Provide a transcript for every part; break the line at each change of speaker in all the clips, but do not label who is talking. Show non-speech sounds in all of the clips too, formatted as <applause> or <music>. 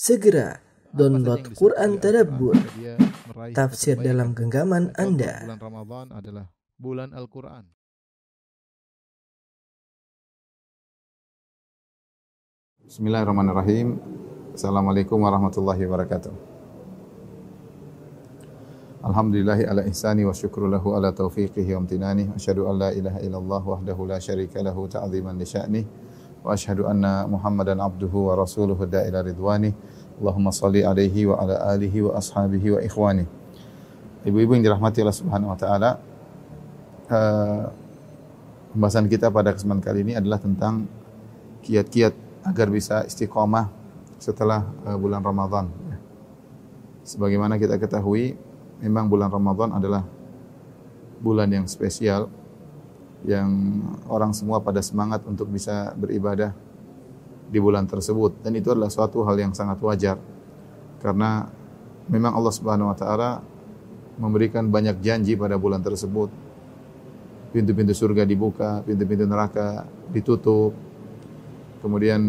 Segera download Quran Tadabbur, tafsir dalam genggaman Anda.
Bulan Ramadan adalah bulan Al-Quran.
Bismillahirrahmanirrahim. Assalamualaikum warahmatullahi wabarakatuh. Alhamdulillahi ala ihsani wa syukru lahu ala taufiqihi wa amtinani. Asyhadu an la ilaha illallah wahdahu la syarika lahu ta'ziman li sya'nih. Wa asyhadu anna Muhammadan abduhu wa rasuluhu da'ila ridwani. Allahumma salli alaihi wa ala alihi wa ashabihi wa ikhwani. Ibu-ibu yang dirahmati Allah Subhanahu wa taala, eh, pembahasan kita pada kesempatan kali ini adalah tentang kiat-kiat agar bisa istiqomah setelah uh, bulan Ramadan. Sebagaimana kita ketahui, memang bulan Ramadan adalah bulan yang spesial yang orang semua pada semangat untuk bisa beribadah di bulan tersebut dan itu adalah suatu hal yang sangat wajar karena memang Allah Subhanahu wa taala memberikan banyak janji pada bulan tersebut. Pintu-pintu surga dibuka, pintu-pintu neraka ditutup, kemudian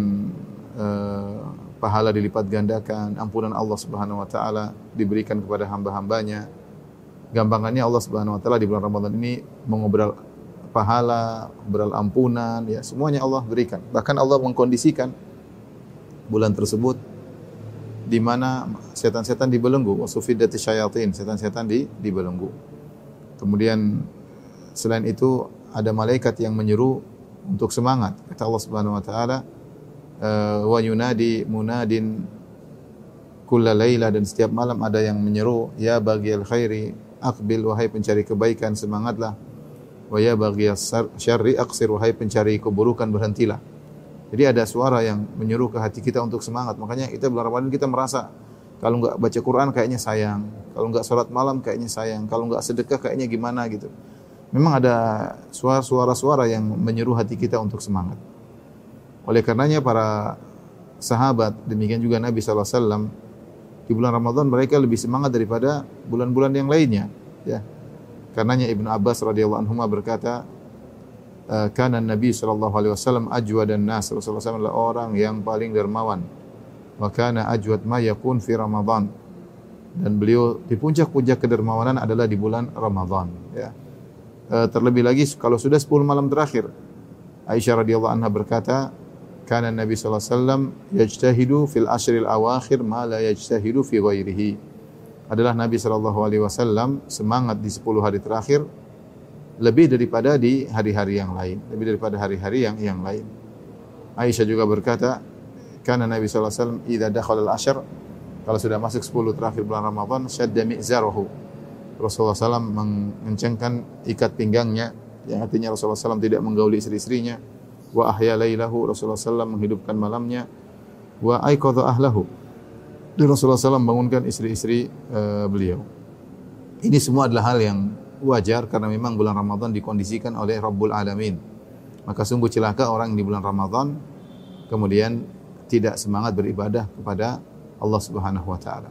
eh, pahala dilipat gandakan, ampunan Allah Subhanahu wa taala diberikan kepada hamba-hambanya. Gampangannya Allah Subhanahu wa taala di bulan Ramadan ini mengobrol pahala, beral ampunan, ya semuanya Allah berikan. Bahkan Allah mengkondisikan bulan tersebut di mana setan-setan dibelenggu, wasufidati syayatin, setan-setan di dibelenggu. Kemudian selain itu ada malaikat yang menyeru untuk semangat. Kata Allah Subhanahu wa taala, eh, wa yunadi munadin kulla laila dan setiap malam ada yang menyeru, ya baghiyal khairi aqbil wahai pencari kebaikan semangatlah. Wa ya baghiyas syarri aqsir wahai pencari keburukan berhentilah. Jadi ada suara yang menyeru ke hati kita untuk semangat. Makanya kita bulan Ramadan kita merasa kalau nggak baca Quran kayaknya sayang, kalau nggak sholat malam kayaknya sayang, kalau nggak sedekah kayaknya gimana gitu. Memang ada suara-suara yang menyeru hati kita untuk semangat. Oleh karenanya para sahabat, demikian juga Nabi SAW, di bulan Ramadan mereka lebih semangat daripada bulan-bulan yang lainnya. Ya. Karenanya Ibnu Abbas radhiyallahu anhu berkata, "Eh, "Kana Nabi sallallahu alaihi wasallam ajwa dan nas." Rasulullah SAW adalah orang yang paling dermawan. Wa kana ajwad ma yakun fi Ramadan. Dan beliau di puncak-puncak kedermawanan adalah di bulan Ramadan, ya. Eh, terlebih lagi kalau sudah 10 malam terakhir. Aisyah radhiyallahu anha berkata, "Kana Nabi sallallahu alaihi wasallam yajtahidu fil ashril awakhir ma la yajtahidu fi ghairihi." Adalah Nabi sallallahu alaihi wasallam semangat di 10 hari terakhir lebih daripada di hari-hari yang lain, lebih daripada hari-hari yang yang lain. Aisyah juga berkata, "Kana Nabi sallallahu alaihi wasallam idza dakhala al-ashr" kalau sudah masuk 10 terakhir bulan Ramadan, syadda mi'zarahu. Rasulullah SAW mengencangkan ikat pinggangnya yang artinya Rasulullah SAW tidak menggauli istri-istrinya wa ahya lailahu Rasulullah SAW menghidupkan malamnya wa aiqadha ahlahu dan Rasulullah SAW bangunkan istri-istri uh, beliau ini semua adalah hal yang wajar karena memang bulan Ramadan dikondisikan oleh Rabbul Alamin maka sungguh celaka orang di bulan Ramadan kemudian tidak semangat beribadah kepada Allah Subhanahu wa taala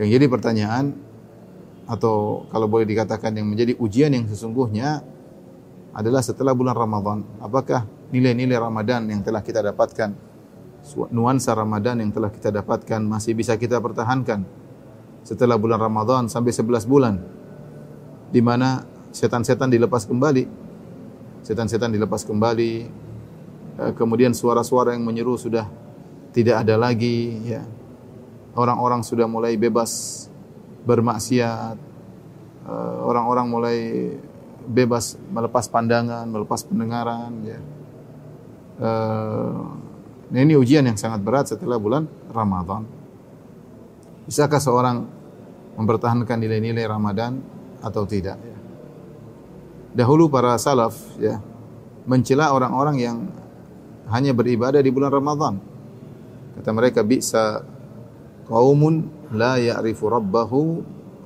yang jadi pertanyaan atau kalau boleh dikatakan yang menjadi ujian yang sesungguhnya adalah setelah bulan Ramadan. Apakah nilai-nilai Ramadan yang telah kita dapatkan, nuansa Ramadan yang telah kita dapatkan masih bisa kita pertahankan setelah bulan Ramadan sampai 11 bulan di mana setan-setan dilepas kembali. Setan-setan dilepas kembali. Eh, Kemudian suara-suara yang menyeru sudah tidak ada lagi ya. Orang-orang sudah mulai bebas bermaksiat, orang-orang mulai bebas melepas pandangan, melepas pendengaran. Ya. Nah ini ujian yang sangat berat setelah bulan Ramadan. Bisakah seorang mempertahankan nilai-nilai Ramadan atau tidak? Dahulu para salaf ya mencela orang-orang yang hanya beribadah di bulan Ramadan. Kata mereka bisa qaumun la ya'rifu rabbahu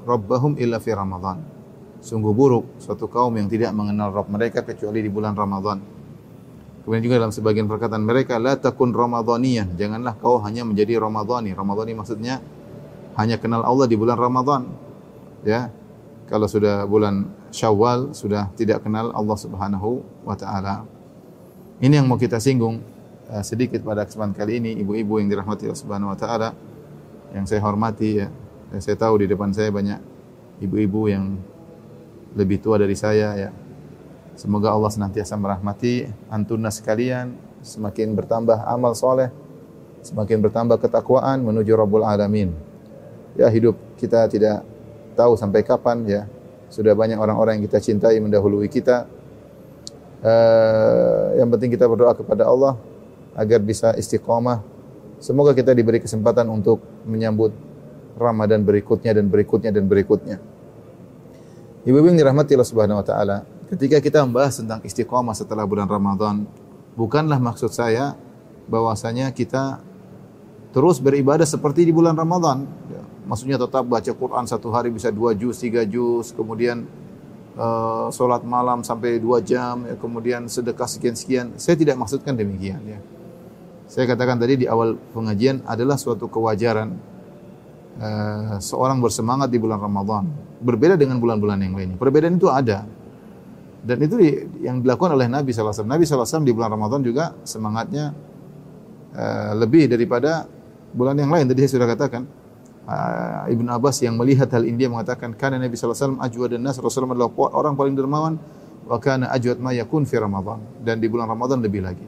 rabbahum illa fi Ramadan. Sungguh buruk suatu kaum yang tidak mengenal Rabb mereka kecuali di bulan Ramadan. Kemudian juga dalam sebagian perkataan mereka la takun ramadhaniyan, janganlah kau hanya menjadi ramadhani. Ramadhani maksudnya hanya kenal Allah di bulan Ramadan. Ya. Kalau sudah bulan Syawal sudah tidak kenal Allah Subhanahu wa taala. Ini yang mau kita singgung eh, sedikit pada kesempatan kali ini ibu-ibu yang dirahmati Allah Subhanahu wa taala yang saya hormati ya. Saya tahu di depan saya banyak ibu-ibu yang lebih tua dari saya ya. Semoga Allah senantiasa merahmati antunna sekalian, semakin bertambah amal soleh, semakin bertambah ketakwaan menuju Rabbul Alamin. Ya hidup kita tidak tahu sampai kapan ya. Sudah banyak orang-orang yang kita cintai mendahului kita. Uh, yang penting kita berdoa kepada Allah agar bisa istiqomah. Semoga kita diberi kesempatan untuk menyambut Ramadan berikutnya dan berikutnya dan berikutnya. Ibu-ibu yang dirahmati Allah Subhanahu wa taala, ketika kita membahas tentang istiqomah setelah bulan Ramadan, bukanlah maksud saya bahwasanya kita terus beribadah seperti di bulan Ramadan. Ya, maksudnya tetap baca Quran satu hari bisa dua juz, tiga juz, kemudian uh, sholat malam sampai dua jam, ya, kemudian sedekah sekian-sekian. Saya tidak maksudkan demikian. Ya. Saya katakan tadi di awal pengajian adalah suatu kewajaran uh, seorang bersemangat di bulan Ramadan. Berbeda dengan bulan-bulan yang lainnya. Perbedaan itu ada. Dan itu yang dilakukan oleh Nabi SAW. Nabi SAW di bulan Ramadan juga semangatnya uh, lebih daripada bulan yang lain. Tadi saya sudah katakan. Uh, Ibn Abbas yang melihat hal ini dia mengatakan karena Nabi SAW ajwa dan nas Rasulullah adalah orang paling dermawan wa kana ajwad ma yakun fi Ramadan dan di bulan Ramadan lebih lagi.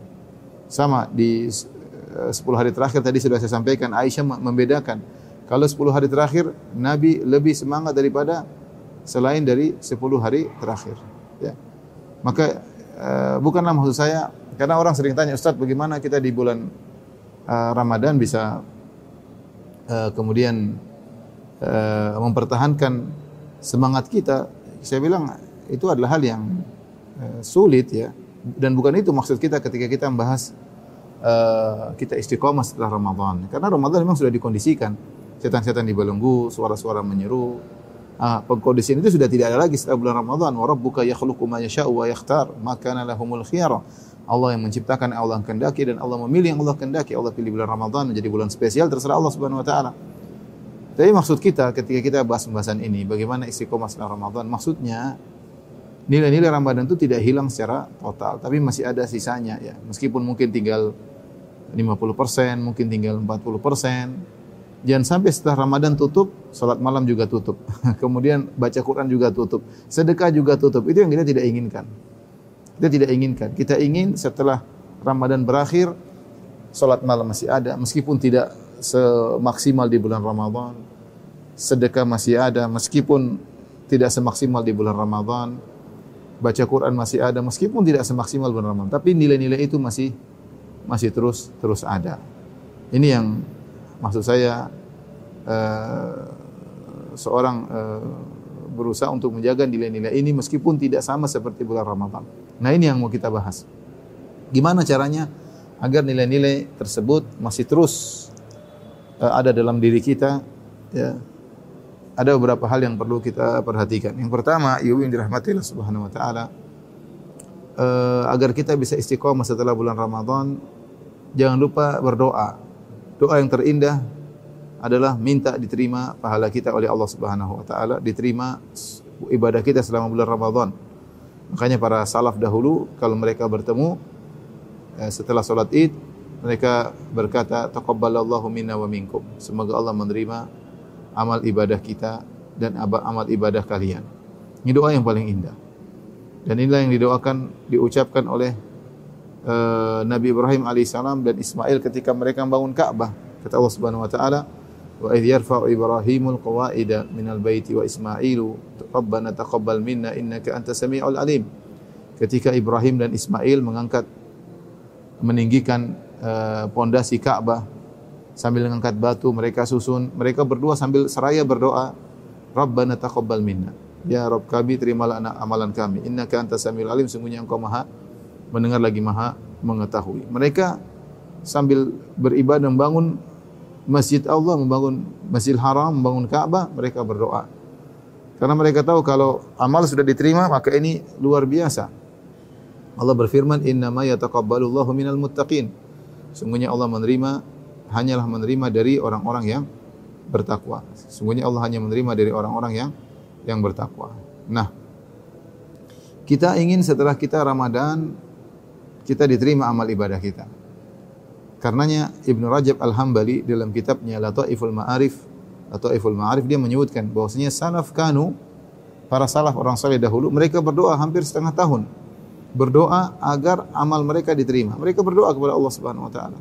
Sama di uh, 10 hari terakhir tadi sudah saya sampaikan Aisyah membedakan kalau 10 hari terakhir Nabi lebih semangat daripada selain dari 10 hari terakhir. Ya. Maka uh, bukanlah maksud saya karena orang sering tanya Ustaz bagaimana kita di bulan uh, Ramadan bisa uh, kemudian uh, mempertahankan semangat kita. Saya bilang itu adalah hal yang uh, sulit ya dan bukan itu maksud kita ketika kita membahas uh, kita istiqomah setelah Ramadan. Karena Ramadan memang sudah dikondisikan setan-setan dibelenggu, suara-suara menyeru. Ah, pengkondisian itu sudah tidak ada lagi setelah bulan Ramadan. Wa rabbuka yakhluqu ma yasha'u wa yakhtar, maka lahumul khiyara. Allah yang menciptakan, Allah yang kehendaki dan Allah memilih yang Allah kehendaki. Allah pilih bulan Ramadan menjadi bulan spesial terserah Allah Subhanahu wa taala. Tapi maksud kita ketika kita bahas pembahasan ini, bagaimana istiqomah setelah Ramadan? Maksudnya nilai-nilai Ramadan itu tidak hilang secara total, tapi masih ada sisanya ya. Meskipun mungkin tinggal 50%, mungkin tinggal 40%, Jangan sampai setelah Ramadan tutup, salat malam juga tutup. <laughs> Kemudian baca Quran juga tutup. Sedekah juga tutup. Itu yang kita tidak inginkan. Kita tidak inginkan. Kita ingin setelah Ramadan berakhir, salat malam masih ada. Meskipun tidak semaksimal di bulan Ramadan. Sedekah masih ada. Meskipun tidak semaksimal di bulan Ramadan. Baca Quran masih ada. Meskipun tidak semaksimal bulan Ramadan. Tapi nilai-nilai itu masih masih terus terus ada. Ini yang maksud saya uh, seorang uh, berusaha untuk menjaga nilai-nilai ini meskipun tidak sama seperti bulan Ramadan. Nah ini yang mau kita bahas. Gimana caranya agar nilai-nilai tersebut masih terus uh, ada dalam diri kita? Ya. Ada beberapa hal yang perlu kita perhatikan. Yang pertama, ibu yang dirahmati Subhanahu wa taala agar kita bisa istiqomah setelah bulan Ramadan, jangan lupa berdoa Doa yang terindah adalah minta diterima pahala kita oleh Allah Subhanahu wa taala, diterima ibadah kita selama bulan Ramadan. Makanya para salaf dahulu kalau mereka bertemu eh, setelah salat Id, mereka berkata taqabbalallahu minna wa minkum. Semoga Allah menerima amal ibadah kita dan amal ibadah kalian. Ini doa yang paling indah. Dan inilah yang didoakan diucapkan oleh uh, Nabi Ibrahim alaihissalam dan Ismail ketika mereka membangun Ka'bah. Kata Allah Subhanahu wa taala, "Wa idh yarfa'u Ibrahimul qawaida minal baiti wa Ismailu, Rabbana taqabbal minna innaka antas samiul alim." Ketika Ibrahim dan Ismail mengangkat meninggikan uh, pondasi Ka'bah sambil mengangkat batu mereka susun mereka berdua sambil seraya berdoa Rabbana taqabbal minna ya Rabb kami terimalah amalan kami innaka antas samiul alim sungguhnya engkau maha mendengar lagi maha mengetahui. Mereka sambil beribadah membangun masjid Allah, membangun masjid haram, membangun Ka'bah, mereka berdoa. Karena mereka tahu kalau amal sudah diterima, maka ini luar biasa. Allah berfirman, Inna ma yataqabbalullahu minal muttaqin. Sungguhnya Allah menerima, hanyalah menerima dari orang-orang yang bertakwa. Sungguhnya Allah hanya menerima dari orang-orang yang yang bertakwa. Nah, kita ingin setelah kita Ramadan kita diterima amal ibadah kita. Karenanya Ibnu Rajab Al-Hambali dalam kitabnya Lataiful Ma'arif Lataiful Ma'arif dia menyebutkan bahwasanya salaf kanu para salaf orang saleh dahulu mereka berdoa hampir setengah tahun. Berdoa agar amal mereka diterima. Mereka berdoa kepada Allah Subhanahu wa taala.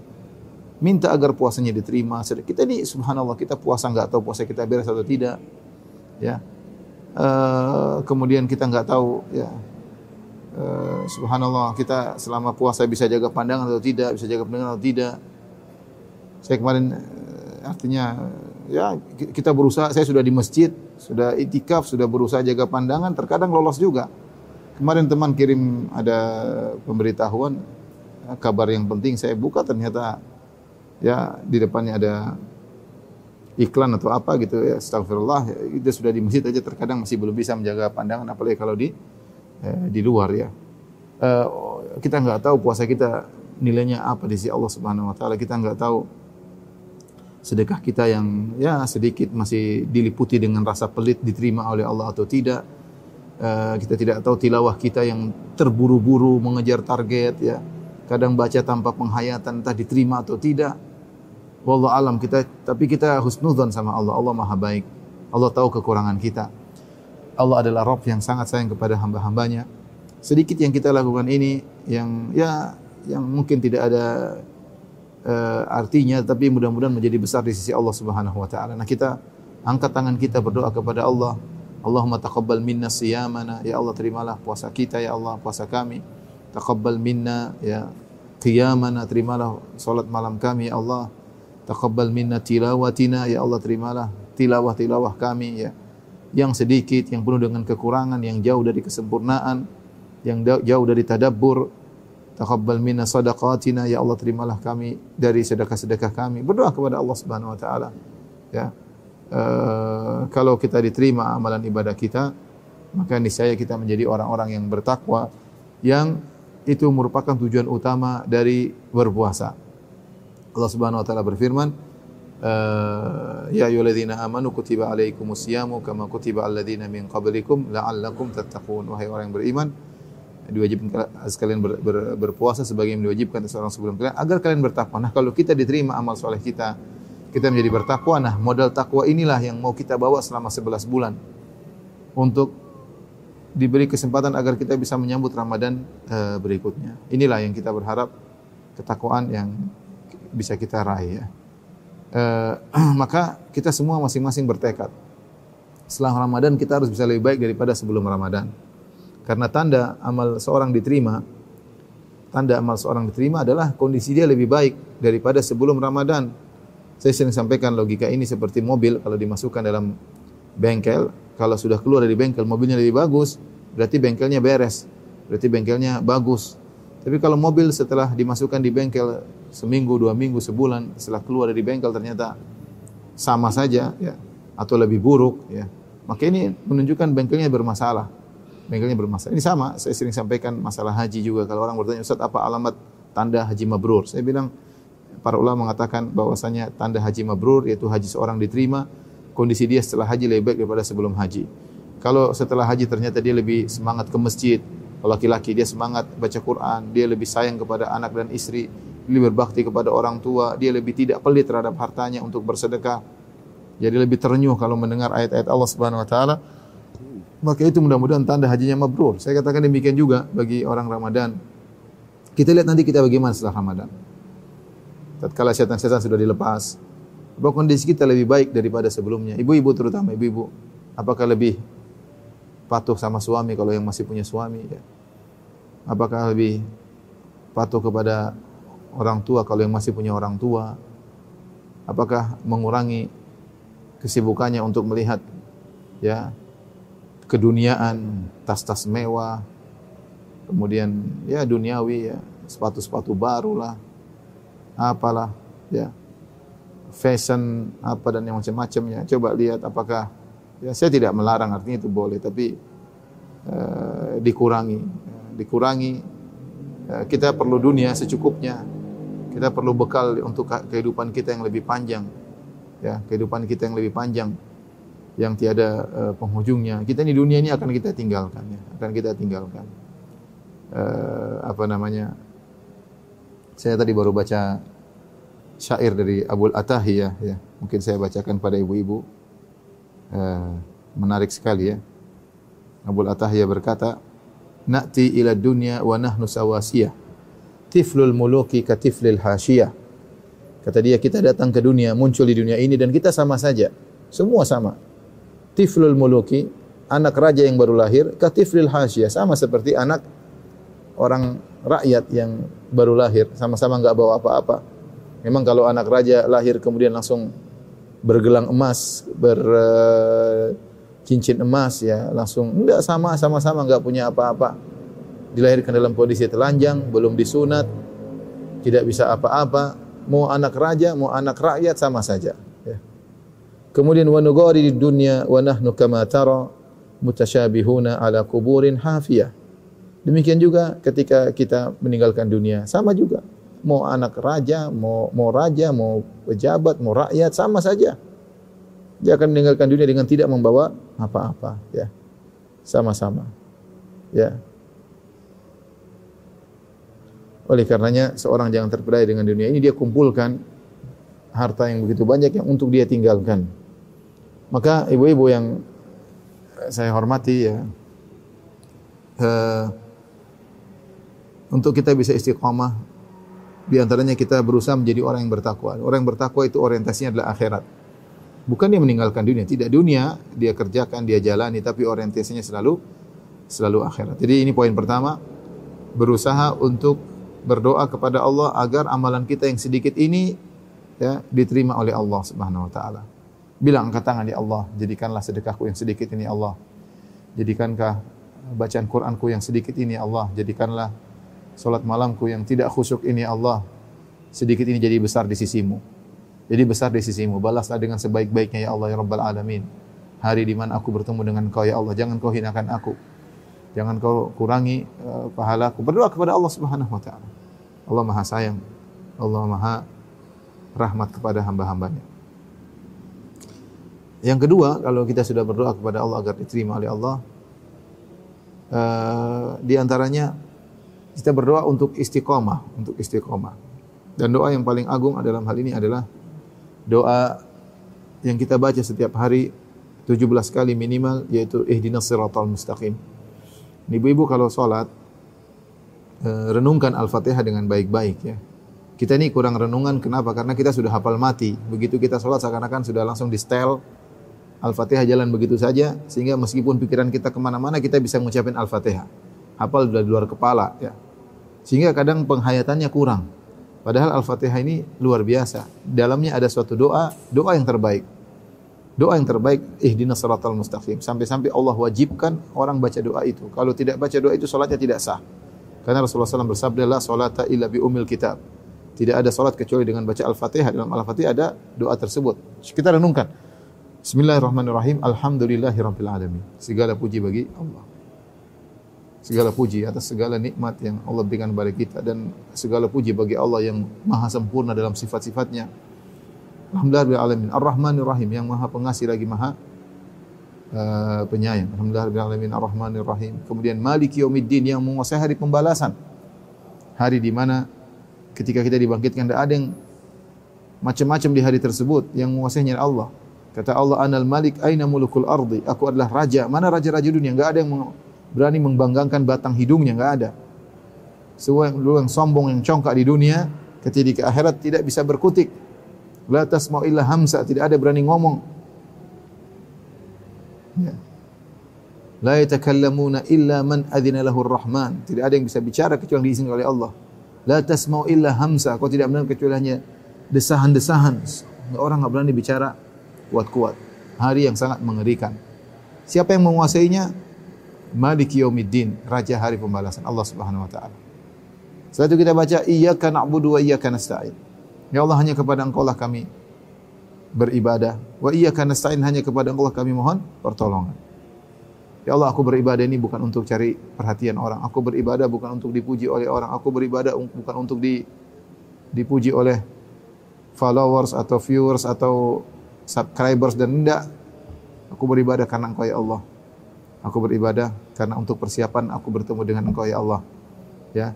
Minta agar puasanya diterima. Kita ini subhanallah kita puasa enggak tahu puasa kita beres atau tidak. Ya. Uh, kemudian kita enggak tahu ya Uh, subhanallah kita selama puasa bisa jaga pandangan atau tidak, bisa jaga pandangan atau tidak. Saya kemarin uh, artinya ya kita berusaha, saya sudah di masjid, sudah itikaf, sudah berusaha jaga pandangan, terkadang lolos juga. Kemarin teman kirim ada pemberitahuan kabar yang penting saya buka ternyata ya di depannya ada iklan atau apa gitu ya astagfirullah itu sudah di masjid aja terkadang masih belum bisa menjaga pandangan apalagi kalau di eh, di luar ya. Eh, kita nggak tahu puasa kita nilainya apa di sisi Allah Subhanahu wa taala. Kita nggak tahu sedekah kita yang ya sedikit masih diliputi dengan rasa pelit diterima oleh Allah atau tidak. Uh, kita tidak tahu tilawah kita yang terburu-buru mengejar target ya. Kadang baca tanpa penghayatan entah diterima atau tidak. Wallahu alam kita tapi kita husnudzon sama Allah. Allah Maha baik. Allah tahu kekurangan kita. Allah adalah Rabb yang sangat sayang kepada hamba-hambanya. Sedikit yang kita lakukan ini yang ya yang mungkin tidak ada uh, artinya tapi mudah-mudahan menjadi besar di sisi Allah Subhanahu wa taala. Nah, kita angkat tangan kita berdoa kepada Allah. Allahumma taqabbal minna siyamana. Ya Allah terimalah puasa kita ya Allah, puasa kami. Taqabbal minna ya qiyamana, terimalah salat malam kami ya Allah. Taqabbal minna tilawatina ya Allah terimalah tilawah-tilawah kami ya yang sedikit, yang penuh dengan kekurangan, yang jauh dari kesempurnaan, yang jauh dari tadabbur. Taqabbal minna sadaqatina, ya Allah terimalah kami dari sedekah-sedekah kami. Berdoa kepada Allah Subhanahu wa taala. Ya. Uh, kalau kita diterima amalan ibadah kita, maka niscaya kita menjadi orang-orang yang bertakwa yang itu merupakan tujuan utama dari berpuasa. Allah Subhanahu wa taala berfirman, ya ayyuhalladzina amanu kutiba alaikumus syamu kama kutiba alladzina min qablikum la'allakum tattaqun wahai orang yang beriman diwajibkan sekalian ber, ber, berpuasa sebagai yang diwajibkan seorang sebelum kalian agar kalian bertakwa. Nah, kalau kita diterima amal soleh kita, kita menjadi bertakwa. Nah, modal takwa inilah yang mau kita bawa selama 11 bulan untuk diberi kesempatan agar kita bisa menyambut Ramadan uh, berikutnya. Inilah yang kita berharap ketakwaan yang bisa kita raih ya. Eh, <clears throat> maka kita semua masing-masing bertekad. Setelah Ramadan kita harus bisa lebih baik daripada sebelum Ramadan. Karena tanda amal seorang diterima, tanda amal seorang diterima adalah kondisi dia lebih baik daripada sebelum Ramadan. Saya sering sampaikan logika ini seperti mobil kalau dimasukkan dalam bengkel, kalau sudah keluar dari bengkel mobilnya lebih bagus, berarti bengkelnya beres, berarti bengkelnya bagus. Tapi kalau mobil setelah dimasukkan di bengkel seminggu, dua minggu, sebulan setelah keluar dari bengkel ternyata sama saja ya atau lebih buruk ya. Maka ini menunjukkan bengkelnya bermasalah. Bengkelnya bermasalah. Ini sama, saya sering sampaikan masalah haji juga. Kalau orang bertanya, Ustaz apa alamat tanda haji mabrur? Saya bilang, para ulama mengatakan bahwasanya tanda haji mabrur yaitu haji seorang diterima, kondisi dia setelah haji lebih baik daripada sebelum haji. Kalau setelah haji ternyata dia lebih semangat ke masjid, laki-laki dia semangat baca Quran, dia lebih sayang kepada anak dan istri, lebih berbakti kepada orang tua, dia lebih tidak pelit terhadap hartanya untuk bersedekah. Jadi lebih terenyuh kalau mendengar ayat-ayat Allah Subhanahu wa taala. Maka itu mudah-mudahan tanda hajinya mabrur. Saya katakan demikian juga bagi orang Ramadan. Kita lihat nanti kita bagaimana setelah Ramadan. Tatkala setan-setan sudah dilepas, apa kondisi kita lebih baik daripada sebelumnya? Ibu-ibu terutama ibu-ibu, apakah lebih patuh sama suami kalau yang masih punya suami ya? Apakah lebih patuh kepada orang tua kalau yang masih punya orang tua? Apakah mengurangi kesibukannya untuk melihat ya keduniaan, tas-tas mewah, kemudian ya duniawi ya, sepatu-sepatu baru lah, apalah ya, fashion apa dan yang macam-macamnya. Coba lihat apakah ya saya tidak melarang artinya itu boleh, tapi uh, dikurangi, dikurangi. Uh, kita perlu dunia secukupnya. Kita perlu bekal untuk kehidupan kita yang lebih panjang. Ya, kehidupan kita yang lebih panjang yang tiada uh, penghujungnya. Kita di dunia ini akan kita tinggalkan ya, akan kita tinggalkan. Uh, apa namanya? Saya tadi baru baca syair dari Abul Atahiyah ya. Mungkin saya bacakan pada ibu-ibu. Eh, menarik sekali ya. Abul Atahiyah berkata, "Na'ti ila dunya wa nahnu sawasiyah. Tiflul muluki ka tiflil hasyiyah." Kata dia, kita datang ke dunia, muncul di dunia ini dan kita sama saja. Semua sama. Tiflul muluki, anak raja yang baru lahir, ka tiflil hasyiyah, sama seperti anak orang rakyat yang baru lahir, sama-sama enggak bawa apa-apa. Memang kalau anak raja lahir kemudian langsung bergelang emas, ber eh, emas ya, langsung enggak sama sama-sama enggak punya apa-apa. Dilahirkan dalam kondisi telanjang, belum disunat, tidak bisa apa-apa. Mau anak raja, mau anak rakyat sama saja. Ya. Kemudian wa nugari di dunia wa nahnu kama tara mutasyabihuna ala kuburin hafiyah. Demikian juga ketika kita meninggalkan dunia, sama juga. Mau anak raja, mau mau raja, mau pejabat, mau rakyat, sama saja. Dia akan meninggalkan dunia dengan tidak membawa apa-apa, ya. Sama-sama. Ya. Oleh karenanya seorang jangan terpedaya dengan dunia ini dia kumpulkan harta yang begitu banyak yang untuk dia tinggalkan. Maka ibu-ibu yang saya hormati ya uh, untuk kita bisa istiqamah di antaranya kita berusaha menjadi orang yang bertakwa. Orang yang bertakwa itu orientasinya adalah akhirat. Bukan dia meninggalkan dunia, tidak dunia dia kerjakan, dia jalani tapi orientasinya selalu selalu akhirat. Jadi ini poin pertama, berusaha untuk berdoa kepada Allah agar amalan kita yang sedikit ini ya diterima oleh Allah Subhanahu wa taala. Bilang angkat tangan ya Allah, jadikanlah sedekahku yang sedikit ini Allah. Jadikankah bacaan Qur'anku yang sedikit ini Allah, jadikanlah salat malamku yang tidak khusyuk ini Allah. Sedikit ini jadi besar di sisimu. Jadi besar di sisimu. Balaslah dengan sebaik-baiknya ya Allah ya Rabbal Alamin. Hari di mana aku bertemu dengan Kau ya Allah, jangan Kau hinakan aku. Jangan Kau kurangi uh, pahalaku. Berdoa kepada Allah Subhanahu wa taala. Allah Maha sayang. Allah Maha rahmat kepada hamba-hambanya. Yang kedua, kalau kita sudah berdoa kepada Allah agar diterima oleh Allah, uh, di antaranya kita berdoa untuk istiqomah, untuk istiqomah. Dan doa yang paling agung dalam hal ini adalah doa yang kita baca setiap hari 17 kali minimal yaitu ihdinas siratal mustaqim. Ibu-ibu kalau salat uh, renungkan Al-Fatihah dengan baik-baik ya. Kita ini kurang renungan kenapa? Karena kita sudah hafal mati. Begitu kita salat seakan-akan sudah langsung di setel Al-Fatihah jalan begitu saja sehingga meskipun pikiran kita ke mana-mana kita bisa mengucapkan Al-Fatihah. Hafal sudah di luar kepala ya. Sehingga kadang penghayatannya kurang. Padahal Al-Fatihah ini luar biasa. Dalamnya ada suatu doa, doa yang terbaik. Doa yang terbaik, ihdinas siratal mustaqim. Sampai-sampai Allah wajibkan orang baca doa itu. Kalau tidak baca doa itu salatnya tidak sah. Karena Rasulullah SAW bersabda, La salata illa bi umil kitab. Tidak ada salat kecuali dengan baca Al-Fatihah. Dalam Al-Fatihah ada doa tersebut. Kita renungkan. Bismillahirrahmanirrahim. Alhamdulillahirabbil alamin. Segala puji bagi Allah. Segala puji atas segala nikmat yang Allah berikan kepada kita dan segala puji bagi Allah yang maha sempurna dalam sifat-sifatnya. Alhamdulillahirabbil alamin. Ar-Rahmanir Rahim yang maha pengasih lagi maha uh, penyayang. Alhamdulillahirabbil alamin. Ar-Rahmanir Rahim. Kemudian Maliki Yaumiddin yang menguasai hari pembalasan. Hari di mana ketika kita dibangkitkan tidak ada yang macam-macam di hari tersebut yang menguasainya Allah. Kata Allah, Anal Malik, aina mulukul ardi. Aku adalah raja. Mana raja-raja dunia? Enggak ada yang berani membanggakan batang hidungnya. Enggak ada. Semua yang, sombong, yang congkak di dunia, ketika di akhirat tidak bisa berkutik. La tasma'u illa hamsa. Tidak ada berani ngomong. Ya. La yatakallamuna illa man lahur rahman. Tidak ada yang bisa bicara kecuali diizinkan oleh Allah. La tasma'u illa hamsa. Kau tidak mendengar kecuali hanya desahan-desahan. Orang enggak berani bicara kuat-kuat. Hari yang sangat mengerikan. Siapa yang menguasainya? Maliki Yaumiddin, raja hari pembalasan Allah Subhanahu wa taala. Setelah itu kita baca iyyaka na'budu wa iyyaka nasta'in. Ya Allah hanya kepada Engkau lah kami beribadah. Wa iyyaka nasta'in hanya kepada Engkau lah kami mohon pertolongan. Ya Allah aku beribadah ini bukan untuk cari perhatian orang. Aku beribadah bukan untuk dipuji oleh orang. Aku beribadah bukan untuk di, dipuji oleh followers atau viewers atau subscribers dan tidak. Aku beribadah karena Engkau ya Allah. Aku beribadah karena untuk persiapan aku bertemu dengan Engkau ya Allah. Ya.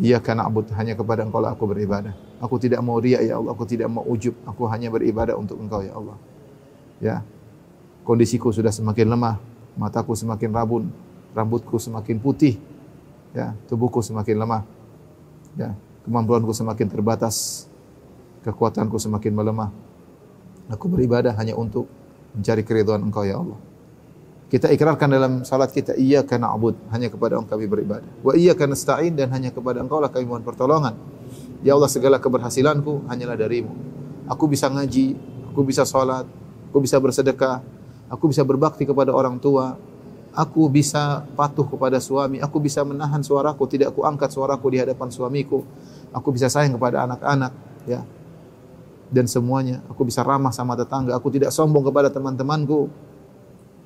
Iya karena abud hanya kepada Engkau lah aku beribadah. Aku tidak mau riya ya Allah, aku tidak mau ujub, aku hanya beribadah untuk Engkau ya Allah. Ya. Kondisiku sudah semakin lemah, mataku semakin rabun, rambutku semakin putih. Ya, tubuhku semakin lemah. Ya, kemampuanku semakin terbatas. Kekuatanku semakin melemah. Aku beribadah hanya untuk mencari keridhaan Engkau ya Allah. Kita ikrarkan dalam salat kita iyyaka na'bud, hanya kepada Engkau kami beribadah. Wa iyyaka nasta'in dan hanya kepada Engkau lah kami mohon pertolongan. Ya Allah segala keberhasilanku hanyalah darimu. Aku bisa ngaji, aku bisa salat, aku bisa bersedekah, aku bisa berbakti kepada orang tua, aku bisa patuh kepada suami, aku bisa menahan suaraku, tidak aku angkat suaraku di hadapan suamiku, aku bisa sayang kepada anak-anak, ya. Dan semuanya, aku bisa ramah sama tetangga, aku tidak sombong kepada teman-temanku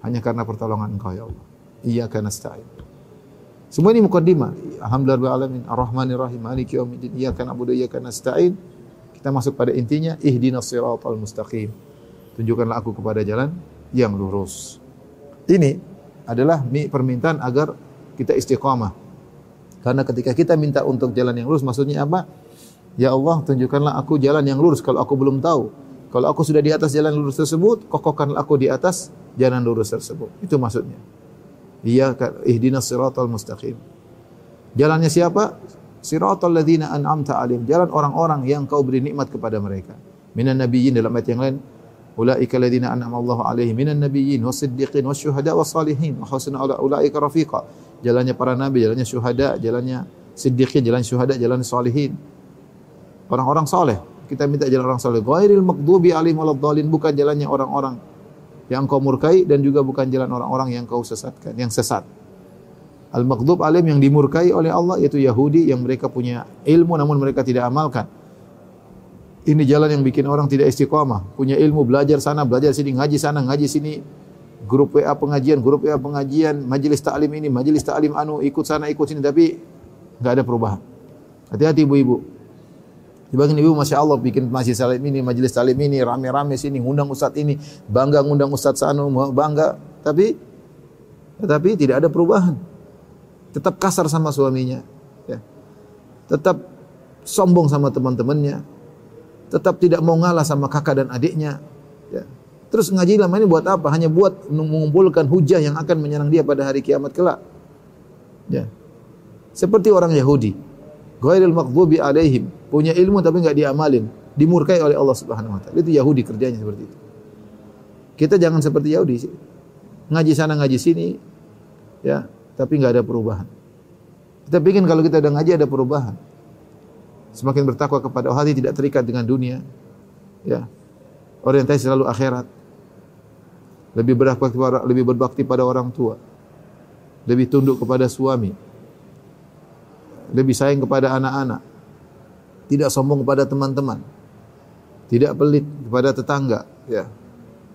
hanya karena pertolongan Engkau ya Allah. Iyyaka nasta'in. Semua ini mukaddimah. Alhamdulillah alamin, Ar-Rahmanir Rahim, Maliki yaumiddin, iyyaka na'budu wa iyyaka nasta'in. Kita masuk pada intinya, ihdinas siratal mustaqim. Tunjukkanlah aku kepada jalan yang lurus. Ini adalah permintaan agar kita istiqamah. Karena ketika kita minta untuk jalan yang lurus, maksudnya apa? Ya Allah, tunjukkanlah aku jalan yang lurus kalau aku belum tahu. Kalau aku sudah di atas jalan lurus tersebut, kokohkanlah aku di atas jalan lurus tersebut. Itu maksudnya. Iya ihdinas siratal mustaqim. Jalannya siapa? Siratal ladzina an'amta alim. Jalan orang-orang yang kau beri nikmat kepada mereka. Minan nabiyyin dalam ayat yang lain, ulaika ladzina an'ama Allahu alaihim minan nabiyyin wasiddiqin wasyuhada wassalihin wa husna ulaika rafiqa. Jalannya para nabi, jalannya syuhada, jalannya siddiqin, jalan syuhada, jalan salihin. Orang-orang saleh. Kita minta jalan orang saleh. Ghairil maghdubi alaihim waladdallin, bukan jalannya orang-orang yang kau murkai dan juga bukan jalan orang-orang yang kau sesatkan, yang sesat. Al-maghdub alim yang dimurkai oleh Allah yaitu Yahudi yang mereka punya ilmu namun mereka tidak amalkan. Ini jalan yang bikin orang tidak istiqamah, punya ilmu, belajar sana, belajar sini, ngaji sana, ngaji sini. Grup WA pengajian, grup WA pengajian, majelis taklim ini, majelis taklim anu, ikut sana, ikut sini tapi enggak ada perubahan. Hati-hati ibu-ibu. Dibagian ibu Masya Allah bikin masjid salim ini, majelis salim ini, rame-rame sini, ngundang ustadz ini, bangga ngundang ustadz sanu, bangga. Tapi tetapi tidak ada perubahan. Tetap kasar sama suaminya. Ya. Tetap sombong sama teman-temannya. Tetap tidak mau ngalah sama kakak dan adiknya. Ya. Terus ngaji lama ini buat apa? Hanya buat mengumpulkan hujah yang akan menyerang dia pada hari kiamat kelak. Ya. Seperti orang Yahudi. Ghairil maghdubi alaihim punya ilmu tapi enggak diamalin, dimurkai oleh Allah Subhanahu wa taala. Itu Yahudi kerjanya seperti itu. Kita jangan seperti Yahudi. Ngaji sana ngaji sini ya, tapi enggak ada perubahan. Kita ingin kalau kita udah ngaji ada perubahan. Semakin bertakwa kepada Allah, hati tidak terikat dengan dunia. Ya. Orientasi selalu akhirat. Lebih berbakti lebih berbakti pada orang tua. Lebih tunduk kepada suami. Lebih sayang kepada anak-anak tidak sombong kepada teman-teman, tidak pelit kepada tetangga, ya.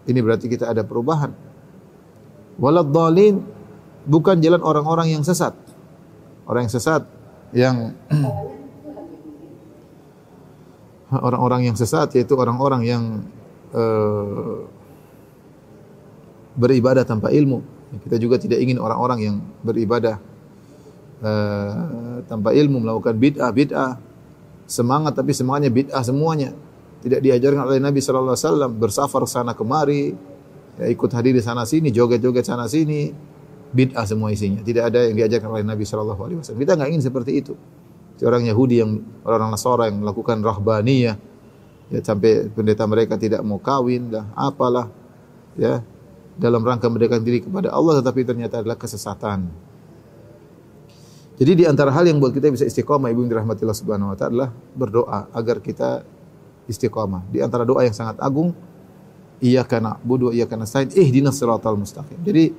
Ini berarti kita ada perubahan. Walad dalin bukan jalan orang-orang yang sesat. Orang yang sesat yang <clears throat> orang-orang yang sesat yaitu orang-orang yang uh, beribadah tanpa ilmu. Kita juga tidak ingin orang-orang yang beribadah uh, tanpa ilmu melakukan bid'ah bid'ah semangat tapi semangatnya bid'ah semuanya. Tidak diajarkan oleh Nabi sallallahu alaihi wasallam bersafar sana kemari, ya, ikut hadir di sana sini, joget-joget sana sini, bid'ah semua isinya. Tidak ada yang diajarkan oleh Nabi sallallahu alaihi wasallam. Kita enggak ingin seperti itu. Orang Yahudi yang orang Nasara yang melakukan rahbaniyah ya sampai pendeta mereka tidak mau kawin dah apalah ya dalam rangka mendekatkan diri kepada Allah tetapi ternyata adalah kesesatan. Jadi di antara hal yang buat kita bisa istiqomah ibu yang dirahmati Allah Subhanahu wa taala adalah berdoa agar kita istiqomah. Di antara doa yang sangat agung iyyaka na'budu wa iyyaka nasta'in ihdinas siratal mustaqim. Jadi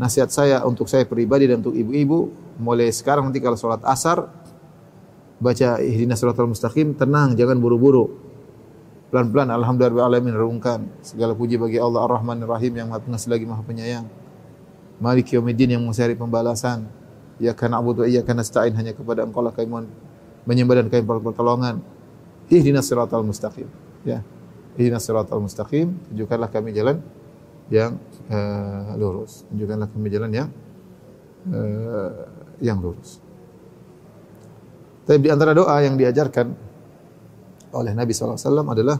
nasihat saya untuk saya pribadi dan untuk ibu-ibu mulai sekarang nanti kalau sholat asar baca ihdinas siratal mustaqim tenang jangan buru-buru. Pelan-pelan alhamdulillah alamin renungkan segala puji bagi Allah Ar-Rahmanir Rahim yang Maha Pengasih lagi Maha Penyayang. Malik Yaumiddin yang mengasih pembalasan. Ya karena abudu iya karena nasta'in hanya kepada Engkau lah kami mohon menyembah dan kami pertolongan. Ihdinas siratal mustaqim. Ya. Ihdinas siratal mustaqim, tunjukkanlah kami jalan yang uh, lurus. Tunjukkanlah kami jalan yang uh, yang lurus. Tapi di antara doa yang diajarkan oleh Nabi SAW adalah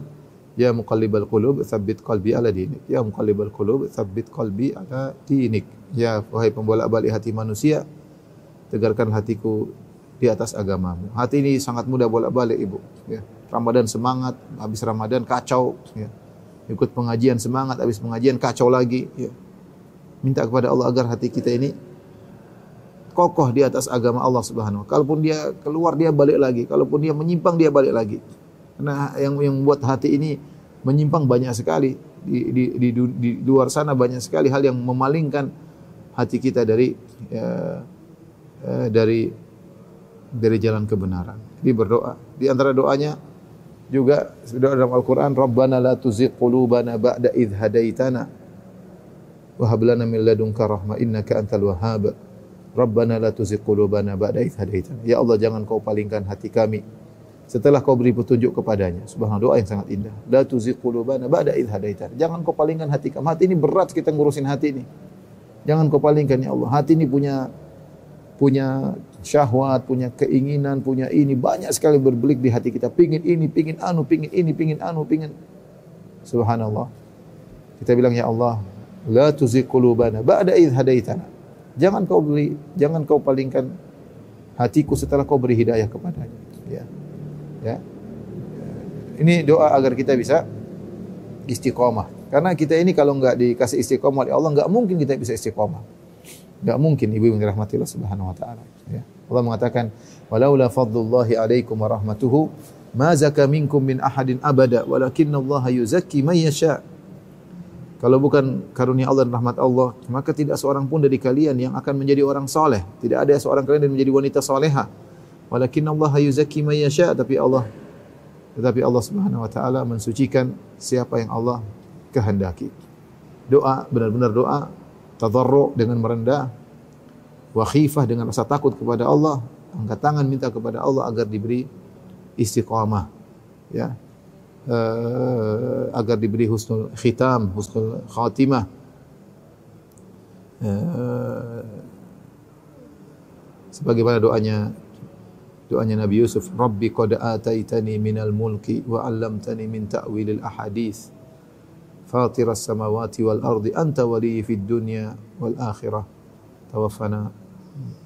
Ya muqallibal qulub tsabbit qalbi ala dinik. Ya muqallibal qulub tsabbit qalbi ala dinik. Ya wahai pembolak-balik hati manusia, tegarkan hatiku di atas agamamu. Hati ini sangat mudah bolak-balik, Ibu, ya. Ramadan semangat, habis Ramadan kacau, ya. Ikut pengajian semangat, habis pengajian kacau lagi, ya. Minta kepada Allah agar hati kita ini kokoh di atas agama Allah Subhanahu Kalaupun dia keluar dia balik lagi, kalaupun dia menyimpang dia balik lagi. Karena yang yang membuat hati ini menyimpang banyak sekali di, di, di, di luar sana banyak sekali hal yang memalingkan hati kita dari ya, eh, dari dari jalan kebenaran. Jadi berdoa. Di antara doanya juga doa dalam Al-Qur'an, Rabbana la tuzigh qulubana ba'da idh hadaitana wa hab lana min ladunka rahmah innaka antal wahhab. Rabbana la tuzigh qulubana ba'da idh hadaitana. Ya Allah, jangan kau palingkan hati kami setelah kau beri petunjuk kepadanya. Subhanallah doa yang sangat indah. La tuzigh qulubana ba'da idh hadaitana. Jangan kau palingkan hati kami. Hati ini berat kita ngurusin hati ini. Jangan kau palingkan ya Allah. Hati ini punya punya syahwat, punya keinginan, punya ini banyak sekali berbelik di hati kita. Pingin ini, pingin anu, pingin ini, pingin anu, pingin. Subhanallah. Kita bilang ya Allah, la tuzigh qulubana ba'da idh hadaitana. Jangan kau beri, jangan kau palingkan hatiku setelah kau beri hidayah kepadanya. Ya. Ya. Ini doa agar kita bisa istiqomah. Karena kita ini kalau enggak dikasih istiqomah oleh Allah, enggak mungkin kita bisa istiqomah. Enggak mungkin ibu yang dirahmati Allah Subhanahu wa taala. Ya. Allah mengatakan, "Walaula fadlullahi alaikum wa rahmatuhu, ma zaka minkum min ahadin abada, walakinallaha yuzakki man yasha." Kalau bukan karunia Allah dan rahmat Allah, maka tidak seorang pun dari kalian yang akan menjadi orang soleh. Tidak ada seorang kalian yang menjadi wanita soleha. Walakin Allah man yasha, tapi Allah tetapi Allah Subhanahu wa taala mensucikan siapa yang Allah kehendaki. Doa benar-benar doa tadarru dengan merendah wa khifah dengan rasa takut kepada Allah, angkat tangan minta kepada Allah agar diberi istiqamah. Ya. Uh, agar diberi husnul khitam, husnul khatimah. Uh, sebagaimana doanya doanya Nabi Yusuf, Rabbi qad ataitani minal mulki wa 'allamtani min ta'wilil ahadits. Fid dunya wal akhirah. Tawaffana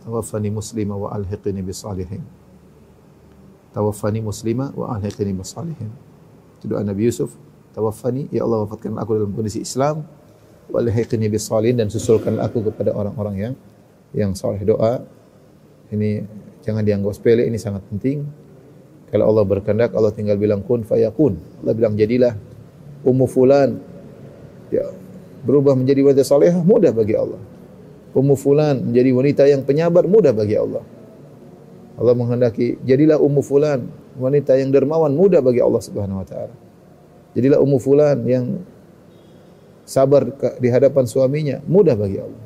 tawaffani muslima wa alhiqni bis salihin. Tawaffani muslima wa alhiqni bis salihin. Itu doa Nabi Yusuf, tawaffani ya Allah wafatkan aku dalam kondisi Islam dan susulkan aku kepada orang-orang yang yang saleh doa ini Jangan dianggap sepele, ini sangat penting. Kalau Allah berkehendak, Allah tinggal bilang kun fayakun. Allah bilang jadilah ummu fulan. Ya, berubah menjadi wanita salehah mudah bagi Allah. Ummu fulan menjadi wanita yang penyabar mudah bagi Allah. Allah menghendaki jadilah ummu fulan wanita yang dermawan mudah bagi Allah Subhanahu wa taala. Jadilah ummu fulan yang sabar di hadapan suaminya mudah bagi Allah.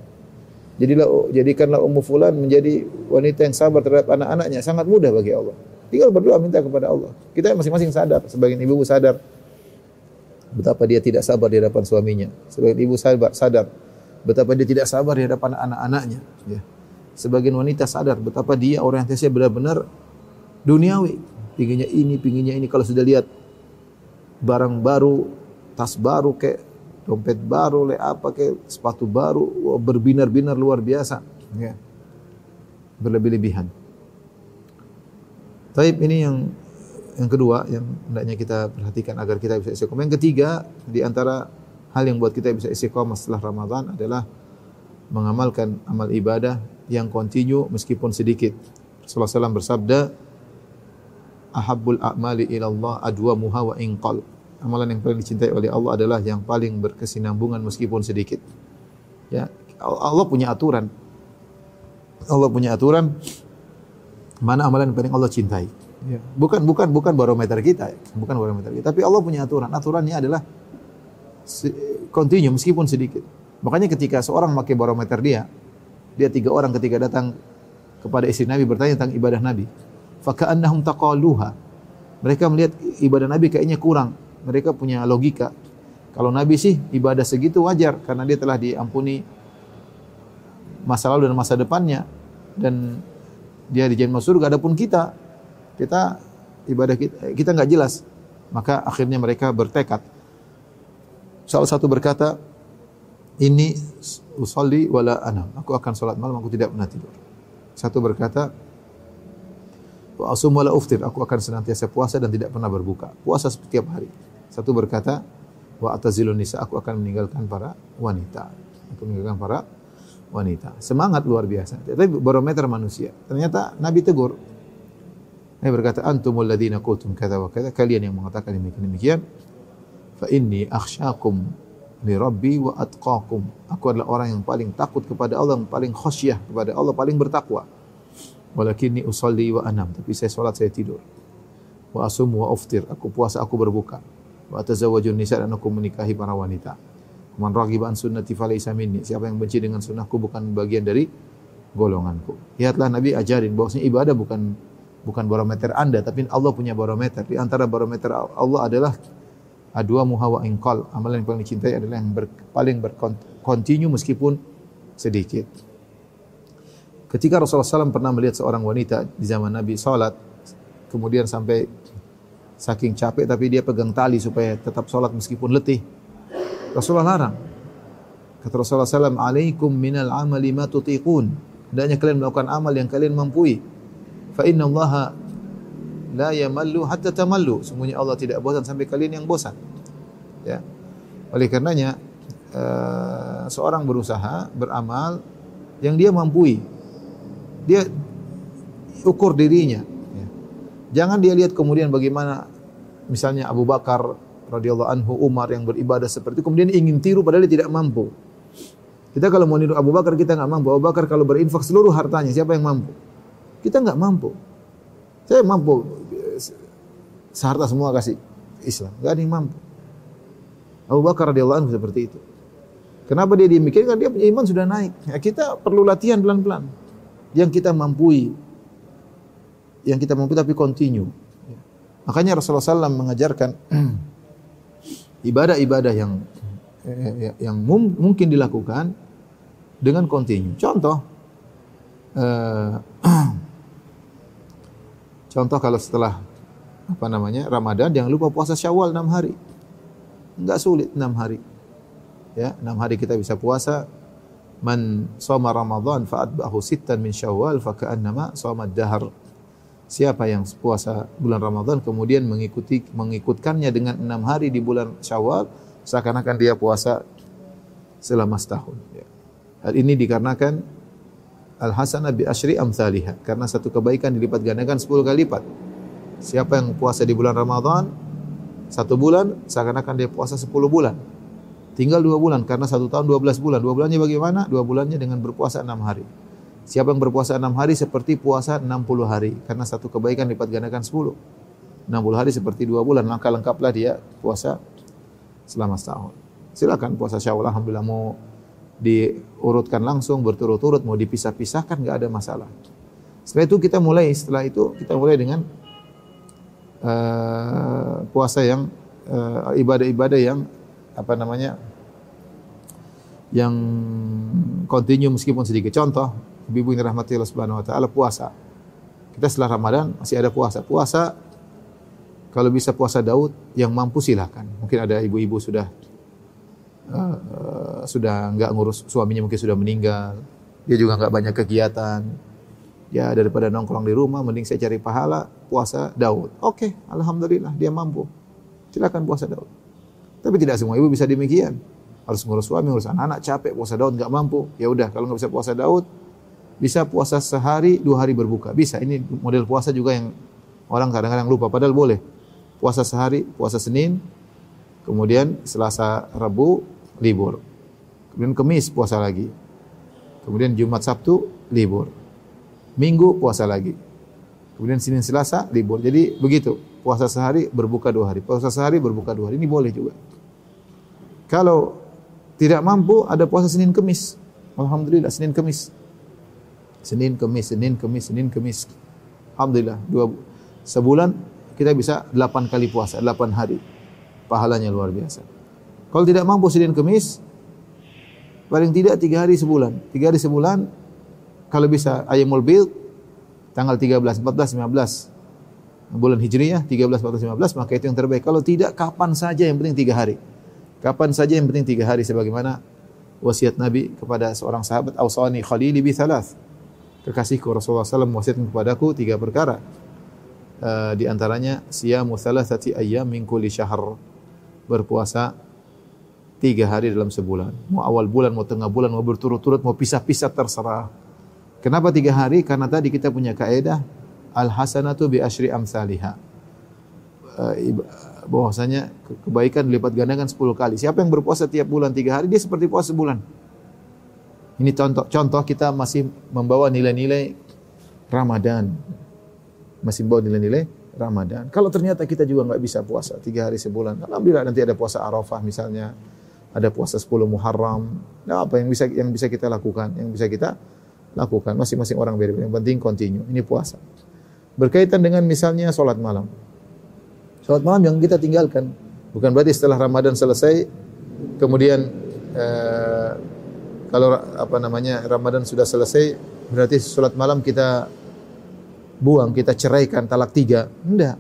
Jadilah jadikanlah ummu fulan menjadi wanita yang sabar terhadap anak-anaknya sangat mudah bagi Allah. Tinggal berdoa minta kepada Allah. Kita masing-masing sadar, sebagian ibu sadar betapa dia tidak sabar di hadapan suaminya. Sebagian ibu sadar, sadar betapa dia tidak sabar di hadapan anak-anaknya. Ya. Sebagian wanita sadar betapa dia orientasinya benar-benar duniawi. Pinginnya ini, pinginnya ini. Kalau sudah lihat barang baru, tas baru kayak dompet baru, le apa ke sepatu baru, berbinar-binar luar biasa, ya. Berlebih-lebihan. Taib ini yang yang kedua yang hendaknya kita perhatikan agar kita bisa istiqomah. Yang ketiga di antara hal yang buat kita bisa istiqomah setelah Ramadan adalah mengamalkan amal ibadah yang kontinu meskipun sedikit. Rasulullah SAW bersabda, "Ahabbul a'mali ila Allah adwamuha wa inqal." amalan yang paling dicintai oleh Allah adalah yang paling berkesinambungan meskipun sedikit. Ya, Allah punya aturan. Allah punya aturan mana amalan yang paling Allah cintai. Ya. Bukan bukan bukan barometer kita, ya. bukan barometer kita. Tapi Allah punya aturan. Aturannya adalah kontinu meskipun sedikit. Makanya ketika seorang memakai barometer dia, dia tiga orang ketika datang kepada istri Nabi bertanya tentang ibadah Nabi. Faka'annahum taqaluha. Mereka melihat ibadah Nabi kayaknya kurang mereka punya logika. Kalau Nabi sih ibadah segitu wajar karena dia telah diampuni masa lalu dan masa depannya dan dia dijamin masuk surga. Adapun kita, kita ibadah kita kita nggak jelas. Maka akhirnya mereka bertekad. Salah satu berkata, ini usolli wala anam. Aku akan salat malam, aku tidak pernah tidur. Satu berkata, wa asum wala uftir. Aku akan senantiasa puasa dan tidak pernah berbuka. Puasa setiap hari. Satu berkata, wa atazilun nisa. Aku akan meninggalkan para wanita. Aku meninggalkan para wanita. Semangat luar biasa. Tapi barometer manusia. Ternyata Nabi tegur. Nabi berkata, antumul ladina kutum kata wa kata. Kalian yang mengatakan demikian demikian. Fa inni akhsyakum li rabbi wa atqakum. Aku adalah orang yang paling takut kepada Allah, yang paling khasyah kepada Allah, paling bertakwa. Walakinni usalli wa anam. Tapi saya salat, saya tidur. Wa asum wa uftir. Aku puasa, aku berbuka. Wa atazawwajun nisa dan aku menikahi para wanita. Man raghiba an sunnati falaysa minni. Siapa yang benci dengan sunnahku bukan bagian dari golonganku. Lihatlah Nabi ajarin bahwasanya ibadah bukan bukan barometer Anda, tapi Allah punya barometer. Di antara barometer Allah adalah adua muhawa ingkal. Amalan yang paling dicintai adalah yang ber, paling berkontinu meskipun sedikit. Ketika Rasulullah SAW pernah melihat seorang wanita di zaman Nabi salat, kemudian sampai saking capek tapi dia pegang tali supaya tetap salat meskipun letih. Rasulullah larang. Kata Rasulullah SAW, Alaikum minal amali ma tutiqun. Hendaknya kalian melakukan amal yang kalian mampu. Fa inna allaha la yamallu hatta tamallu. Sungguhnya Allah tidak bosan sampai kalian yang bosan. Ya. Oleh karenanya uh, seorang berusaha beramal yang dia mampu. Dia ukur dirinya. Ya. Jangan dia lihat kemudian bagaimana misalnya Abu Bakar radhiyallahu anhu Umar yang beribadah seperti itu kemudian ingin tiru padahal dia tidak mampu. Kita kalau mau niru Abu Bakar kita nggak mampu. Abu Bakar kalau berinfak seluruh hartanya siapa yang mampu? Kita nggak mampu. Saya mampu seharta semua kasih Islam. Gak ada yang mampu. Abu Bakar radhiyallahu anhu seperti itu. Kenapa dia demikian? Karena dia punya iman sudah naik. Ya, kita perlu latihan pelan-pelan. Yang kita mampu, yang kita mampu tapi continue. Makanya Rasulullah SAW mengajarkan <clears throat> ibadah-ibadah yang yang mungkin dilakukan dengan continue. Contoh, uh, <clears throat> contoh kalau setelah apa namanya Ramadan jangan lupa puasa Syawal 6 hari. Enggak sulit 6 hari. Ya, 6 hari kita bisa puasa. Man shoma Ramadan fa atba'ahu sittan min Syawal fa ka'annama shoma dahar. Siapa yang puasa bulan Ramadan kemudian mengikuti mengikutkannya dengan enam hari di bulan Syawal seakan-akan dia puasa selama setahun. Ya. Hal ini dikarenakan al hasanah bi asyri amsalihah karena satu kebaikan dilipat gandakan 10 kali lipat. Siapa yang puasa di bulan Ramadan satu bulan seakan-akan dia puasa 10 bulan. Tinggal dua bulan karena satu tahun 12 bulan. Dua bulannya bagaimana? Dua bulannya dengan berpuasa enam hari. Siapa yang berpuasa enam hari seperti puasa 60 hari. Karena satu kebaikan lipat gandakan 10. 60 hari seperti dua bulan. Maka lengkaplah dia puasa selama setahun. Silakan puasa syawal. Alhamdulillah mau diurutkan langsung berturut-turut. Mau dipisah-pisahkan nggak ada masalah. Setelah itu kita mulai. Setelah itu kita mulai dengan uh, puasa yang uh, ibadah-ibadah yang apa namanya yang kontinu meskipun sedikit. Contoh, ibu yang dirahmati Allah Subhanahu wa taala puasa. Kita setelah Ramadan masih ada puasa. Puasa kalau bisa puasa Daud yang mampu silakan. Mungkin ada ibu-ibu sudah uh, sudah nggak ngurus suaminya mungkin sudah meninggal. Dia juga nggak banyak kegiatan. Ya daripada nongkrong di rumah mending saya cari pahala puasa Daud. Oke, okay, alhamdulillah dia mampu. Silakan puasa Daud. Tapi tidak semua ibu bisa demikian. Harus ngurus suami, ngurus anak-anak, capek, puasa Daud nggak mampu. Ya udah, kalau nggak bisa puasa Daud, bisa puasa sehari, dua hari berbuka. Bisa. Ini model puasa juga yang orang kadang-kadang lupa. Padahal boleh. Puasa sehari, puasa Senin, kemudian Selasa, Rabu, libur. Kemudian Kemis, puasa lagi. Kemudian Jumat, Sabtu, libur. Minggu, puasa lagi. Kemudian Senin, Selasa, libur. Jadi begitu. Puasa sehari, berbuka dua hari. Puasa sehari, berbuka dua hari. Ini boleh juga. Kalau tidak mampu, ada puasa Senin Kemis. Alhamdulillah, Senin Kemis. Senin Kemis, Senin Kemis, Senin Kemis. Alhamdulillah, dua sebulan kita bisa delapan kali puasa, delapan hari. Pahalanya luar biasa. Kalau tidak mampu Senin Kemis, paling tidak tiga hari sebulan. Tiga hari sebulan, kalau bisa ayamul bil, tanggal 13, 14, 15. bulan Hijriyah 13, 14, 15 maka itu yang terbaik. Kalau tidak kapan saja yang penting tiga hari. Kapan saja yang penting tiga hari sebagaimana wasiat Nabi kepada seorang sahabat Ausani Khalili bi thalath. Kekasihku Rasulullah SAW wasiatkan kepadaku tiga perkara. Uh, di antaranya siyamu thalathati ayyam min kulli syahr. Berpuasa tiga hari dalam sebulan. Mau awal bulan, mau tengah bulan, mau berturut-turut, mau pisah-pisah terserah. Kenapa tiga hari? Karena tadi kita punya kaedah al hasanatu bi asyri amsalihha. Uh, bahwasanya kebaikan dilipat gandakan 10 kali. Siapa yang berpuasa tiap bulan 3 hari dia seperti puasa sebulan. Ini contoh contoh kita masih membawa nilai-nilai Ramadan. Masih membawa nilai-nilai Ramadan. Kalau ternyata kita juga nggak bisa puasa tiga hari sebulan, alhamdulillah nanti ada puasa Arafah misalnya, ada puasa 10 Muharram. Nah, apa yang bisa yang bisa kita lakukan? Yang bisa kita lakukan masing-masing orang beda-beda. Yang penting continue. Ini puasa. Berkaitan dengan misalnya sholat malam. Sholat malam yang kita tinggalkan. Bukan berarti setelah Ramadan selesai, kemudian eh, kalau apa namanya Ramadan sudah selesai, berarti sholat malam kita buang, kita ceraikan talak tiga. Enggak.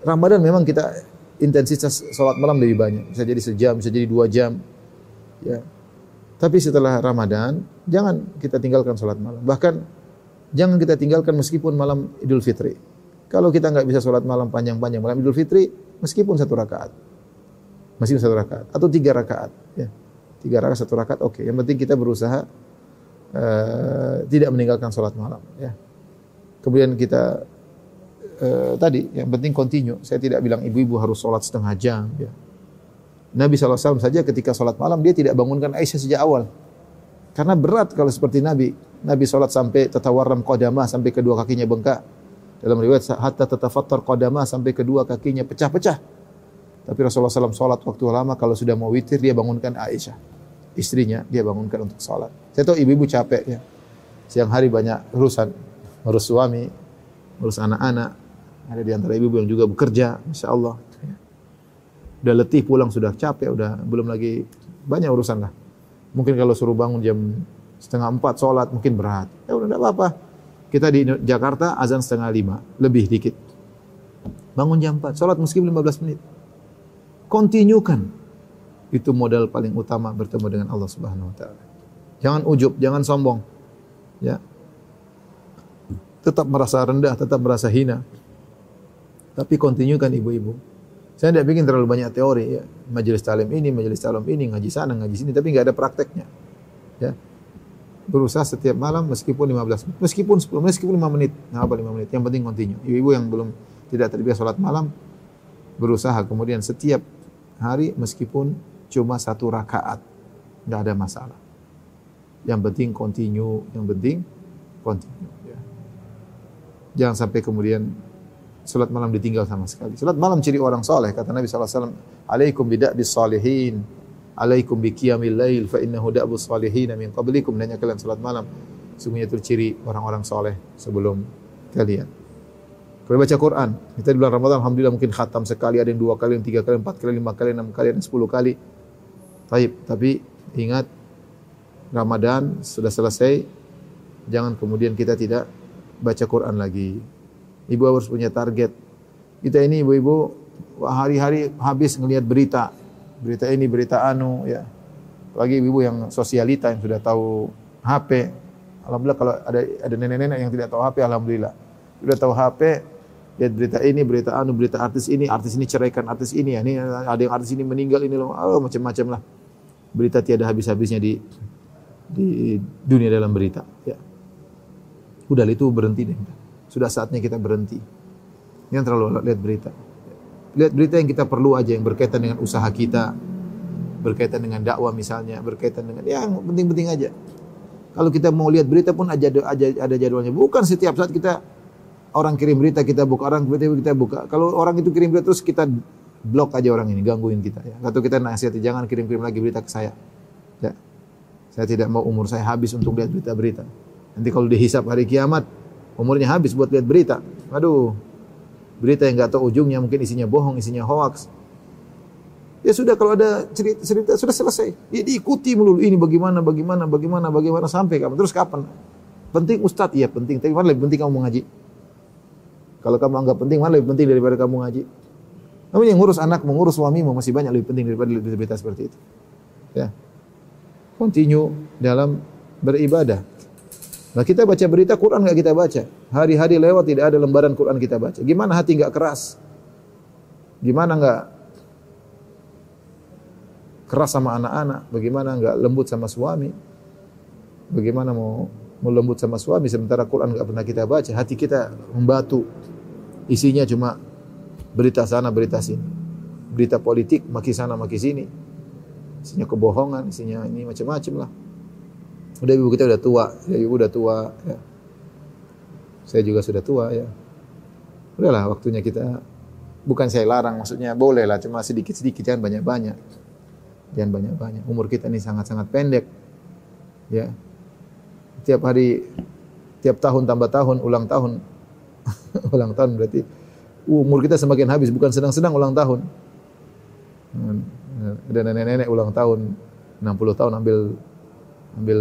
Ramadan memang kita intensitas sholat malam lebih banyak. Bisa jadi sejam, bisa jadi dua jam. Ya. Tapi setelah Ramadan, jangan kita tinggalkan sholat malam. Bahkan Jangan kita tinggalkan meskipun malam Idul Fitri. Kalau kita nggak bisa sholat malam panjang-panjang malam Idul Fitri, meskipun satu rakaat, meskipun satu rakaat atau tiga rakaat, ya tiga rakaat satu rakaat, oke. Okay. Yang penting kita berusaha uh, tidak meninggalkan sholat malam, ya. Kemudian kita uh, tadi yang penting continue. Saya tidak bilang ibu-ibu harus sholat setengah jam, ya. Nabi SAW saja ketika sholat malam dia tidak bangunkan Aisyah sejak awal. Karena berat kalau seperti Nabi. Nabi sholat sampai tatawarram qadamah sampai kedua kakinya bengkak. Dalam riwayat hatta tatafattar qadamah sampai kedua kakinya pecah-pecah. Tapi Rasulullah SAW sholat waktu lama kalau sudah mau witir dia bangunkan Aisyah. Istrinya dia bangunkan untuk sholat. Saya tahu ibu-ibu capek ya. Siang hari banyak urusan. Urus suami, urus anak-anak. Ada di antara ibu-ibu yang juga bekerja. Masya Allah. Udah letih pulang, sudah capek, udah belum lagi banyak urusan lah. Mungkin kalau suruh bangun jam setengah empat sholat mungkin berat. Ya udah tidak apa-apa. Kita di Jakarta azan setengah lima, lebih dikit. Bangun jam empat, sholat meskipun 15 menit. Kontinukan. Itu modal paling utama bertemu dengan Allah Subhanahu wa taala. Jangan ujub, jangan sombong. Ya. Tetap merasa rendah, tetap merasa hina. Tapi kontinukan ibu-ibu. Saya tidak bikin terlalu banyak teori ya. Majelis talim ini, majelis talim ini, ngaji sana, ngaji sini, tapi nggak ada prakteknya. Ya berusaha setiap malam meskipun 15 menit, meskipun 10 menit, meskipun 5 menit, nggak apa 5 menit, yang penting continue. Ibu-ibu yang belum tidak terbiasa sholat malam, berusaha kemudian setiap hari meskipun cuma satu rakaat, nggak ada masalah. Yang penting continue, yang penting continue. Jangan sampai kemudian sholat malam ditinggal sama sekali. Sholat malam ciri orang soleh, kata Nabi SAW, Alaikum bidak bis salihin alaikum bi qiyamil lail fa innahu da'bus salihin min qablikum. Dan kalian salat malam. Sungguhnya itu ciri orang-orang soleh sebelum kalian. Kalau baca Quran kita di bulan Ramadan alhamdulillah mungkin khatam sekali ada yang dua kali yang tiga kali empat kali lima kali enam kali dan sepuluh kali. Taib tapi ingat Ramadan sudah selesai jangan kemudian kita tidak baca Quran lagi ibu harus punya target kita ini ibu-ibu hari-hari habis ngelihat berita berita ini, berita anu, ya. Lagi ibu yang sosialita yang sudah tahu HP. Alhamdulillah kalau ada ada nenek-nenek yang tidak tahu HP, alhamdulillah. Sudah tahu HP, lihat berita ini, berita anu, berita artis ini, artis ini ceraikan artis ini, ya. Ini ada yang artis ini meninggal ini loh, oh, macam-macam lah. Berita tiada habis-habisnya di di dunia dalam berita, ya. Udah itu berhenti deh. Sudah saatnya kita berhenti. Yang terlalu lihat berita lihat berita yang kita perlu aja yang berkaitan dengan usaha kita, berkaitan dengan dakwah misalnya, berkaitan dengan ya, yang penting-penting aja. Kalau kita mau lihat berita pun aja ada, ada jadwalnya. Bukan setiap saat kita orang kirim berita kita buka, orang berita kita buka. Kalau orang itu kirim berita terus kita blok aja orang ini, gangguin kita ya. Atau kita nasihati jangan kirim-kirim lagi berita ke saya. Ya. Saya tidak mau umur saya habis untuk lihat berita-berita. Nanti kalau dihisap hari kiamat, umurnya habis buat lihat berita. Aduh, berita yang nggak tahu ujungnya mungkin isinya bohong, isinya hoax. Ya sudah kalau ada cerita, cerita sudah selesai. Ya diikuti melulu ini bagaimana, bagaimana, bagaimana, bagaimana sampai kapan? Terus kapan? Penting ustadz, iya penting. Tapi mana lebih penting kamu mengaji? Kalau kamu anggap penting, mana lebih penting daripada kamu ngaji? Kamu yang ngurus anak, mengurus suamimu masih banyak lebih penting daripada berita seperti itu. Ya. Continue dalam beribadah. Nah kita baca berita Quran nggak kita baca. Hari-hari lewat tidak ada lembaran Quran kita baca. Gimana hati nggak keras? Gimana nggak keras sama anak-anak? Bagaimana nggak lembut sama suami? Bagaimana mau mau lembut sama suami sementara Quran nggak pernah kita baca? Hati kita membatu. Isinya cuma berita sana berita sini. Berita politik maki sana maki sini. Isinya kebohongan, isinya ini macam-macam lah. Udah ibu kita udah tua, ya ibu udah tua. Ya. Saya juga sudah tua ya. Udahlah waktunya kita bukan saya larang maksudnya boleh lah cuma sedikit-sedikit jangan banyak-banyak. Jangan banyak-banyak. Umur kita ini sangat-sangat pendek. Ya. Tiap hari tiap tahun tambah tahun ulang tahun. <laughs> ulang tahun berarti umur kita semakin habis bukan sedang-sedang ulang tahun. Ada nenek-nenek ulang tahun 60 tahun ambil ambil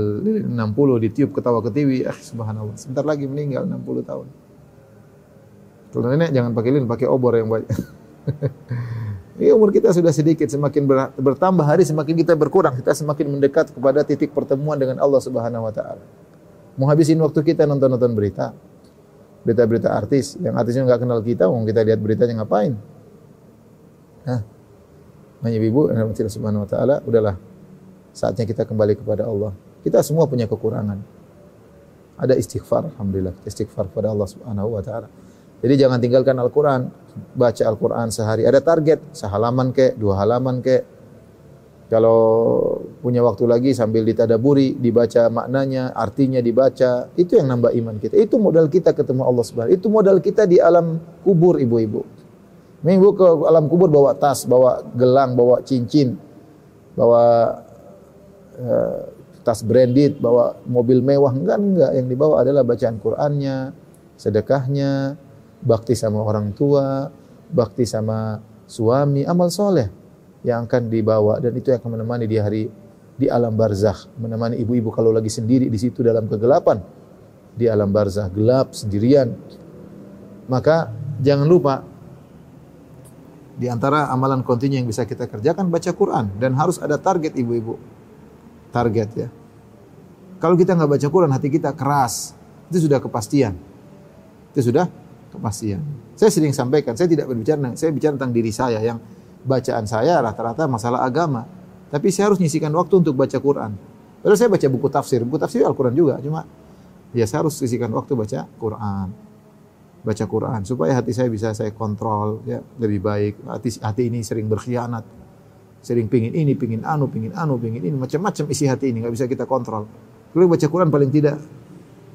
60 ditiup ketawa ketiwi ah subhanallah sebentar lagi meninggal 60 tahun kalau nenek jangan pakai lilin pakai obor yang banyak <laughs> Ini umur kita sudah sedikit, semakin bertambah hari semakin kita berkurang, kita semakin mendekat kepada titik pertemuan dengan Allah Subhanahu wa taala. Mau habisin waktu kita nonton-nonton berita. Berita-berita artis, yang artisnya nggak kenal kita, mau kita lihat beritanya ngapain? Hah? Hanya ibu, Subhanahu wa taala, udahlah Saatnya kita kembali kepada Allah. Kita semua punya kekurangan. Ada istighfar, alhamdulillah. Istighfar kepada Allah Subhanahu wa taala. Jadi jangan tinggalkan Al-Qur'an. Baca Al-Qur'an sehari. Ada target, sehalaman kek, dua halaman kek. Kalau punya waktu lagi sambil ditadaburi, dibaca maknanya, artinya dibaca, itu yang nambah iman kita. Itu modal kita ketemu Allah Subhanahu Itu modal kita di alam kubur ibu-ibu. Minggu ke alam kubur bawa tas, bawa gelang, bawa cincin, bawa uh, tas branded, bawa mobil mewah, enggak enggak. Yang dibawa adalah bacaan Qur'annya, sedekahnya, bakti sama orang tua, bakti sama suami, amal soleh yang akan dibawa. Dan itu yang akan menemani di hari di alam barzakh, menemani ibu-ibu kalau lagi sendiri di situ dalam kegelapan. Di alam barzakh gelap sendirian. Maka jangan lupa di antara amalan kontinu yang bisa kita kerjakan baca Quran. Dan harus ada target ibu-ibu target ya. Kalau kita nggak baca Quran, hati kita keras. Itu sudah kepastian. Itu sudah kepastian. Saya sering sampaikan, saya tidak berbicara, saya bicara tentang diri saya yang bacaan saya rata-rata masalah agama. Tapi saya harus nyisikan waktu untuk baca Quran. Padahal saya baca buku tafsir, buku tafsir Al-Quran juga, cuma ya saya harus sisihkan waktu baca Quran. Baca Quran supaya hati saya bisa saya kontrol ya lebih baik. Hati hati ini sering berkhianat Sering pingin ini, pingin anu, pingin anu, pingin ini, macam-macam isi hati ini nggak bisa kita kontrol. Kalau baca Quran paling tidak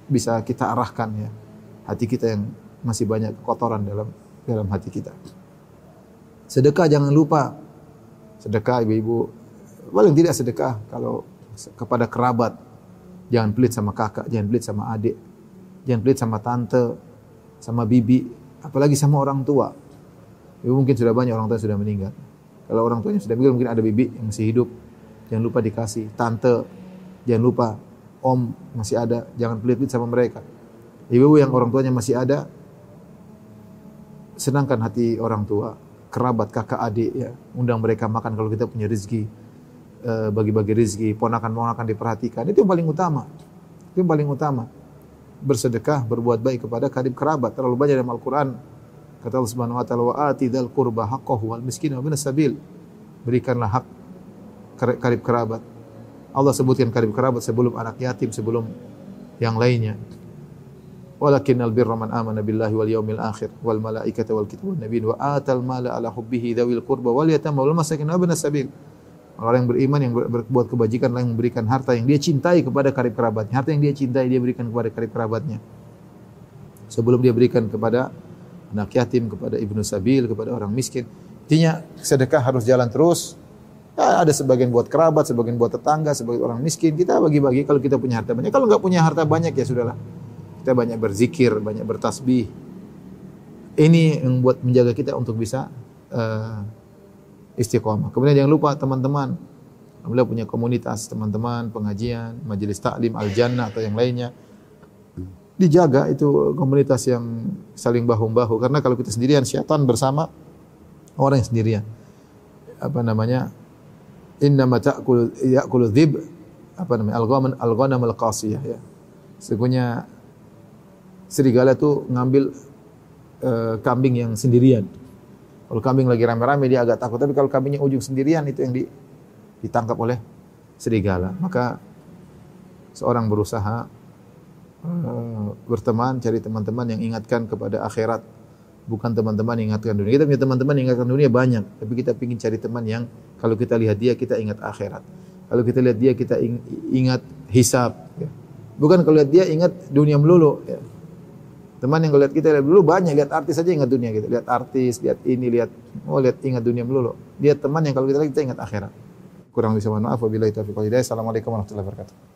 bisa kita arahkan ya hati kita yang masih banyak kotoran dalam dalam hati kita. Sedekah jangan lupa. Sedekah ibu-ibu paling tidak sedekah kalau kepada kerabat. Jangan pelit sama kakak, jangan pelit sama adik, jangan pelit sama tante, sama bibi, apalagi sama orang tua. Ibu mungkin sudah banyak orang tua sudah meninggal. Kalau orang tuanya sudah meninggal mungkin ada bibi yang masih hidup. Jangan lupa dikasih. Tante, jangan lupa. Om masih ada, jangan pelit-pelit sama mereka. Ibu yang orang tuanya masih ada, senangkan hati orang tua, kerabat, kakak, adik ya. Undang mereka makan kalau kita punya rezeki. Eh, bagi-bagi rezeki, ponakan-ponakan diperhatikan. Itu yang paling utama. Itu yang paling utama. Bersedekah, berbuat baik kepada karib kerabat. Terlalu banyak dalam Al-Quran Kata Allah Subhanahu wa taala wa ati dzal qurba haqqahu wal miskin wa bin sabil. Berikanlah hak karib kerabat. Allah sebutkan karib kerabat sebelum anak yatim, sebelum yang lainnya. Walakinnal birra man amana billahi wal yaumil akhir wal malaikati wal kitab wan nabiyyin wa atal mala ala hubbihi dzawil qurba wal yatama wal masakin wa bin sabil. Orang yang beriman yang berbuat kebajikan yang memberikan harta yang dia cintai kepada karib kerabatnya. Harta yang dia cintai dia berikan kepada karib kerabatnya. Sebelum dia berikan kepada anak yatim, kepada ibnu sabil, kepada orang miskin. Intinya sedekah harus jalan terus. Ya, ada sebagian buat kerabat, sebagian buat tetangga, sebagian orang miskin. Kita bagi-bagi kalau kita punya harta banyak. Kalau nggak punya harta banyak ya sudahlah. Kita banyak berzikir, banyak bertasbih. Ini yang buat menjaga kita untuk bisa uh, istiqomah. Kemudian jangan lupa teman-teman, Alhamdulillah punya komunitas teman-teman, pengajian, majelis taklim, al-jannah atau yang lainnya. Dijaga itu komunitas yang saling bahu bahu karena kalau kita sendirian syaitan bersama orang yang sendirian. Apa namanya? Inna ta'kul ya'kulu dhib apa namanya? Al-ghanam al-ghanam ya. Sesungguhnya serigala itu ngambil uh, kambing yang sendirian. Kalau kambing lagi rame-rame dia agak takut. Tapi kalau kambingnya ujung sendirian itu yang di, ditangkap oleh serigala. Maka seorang berusaha berteman, cari teman-teman yang ingatkan kepada akhirat, bukan teman-teman yang ingatkan dunia. Kita punya teman-teman yang ingatkan dunia banyak, tapi kita ingin cari teman yang kalau kita lihat dia kita ingat akhirat. Kalau kita lihat dia kita ingat hisab. Ya. Bukan kalau lihat dia ingat dunia melulu. Ya. Teman yang kalau lihat kita lihat dulu banyak lihat artis saja ingat dunia kita. Lihat artis, lihat ini, lihat oh lihat ingat dunia melulu. Dia teman yang kalau kita lihat kita ingat akhirat. Kurang bisa maaf wabillahi taufiq wal hidayah. Assalamualaikum warahmatullahi wabarakatuh.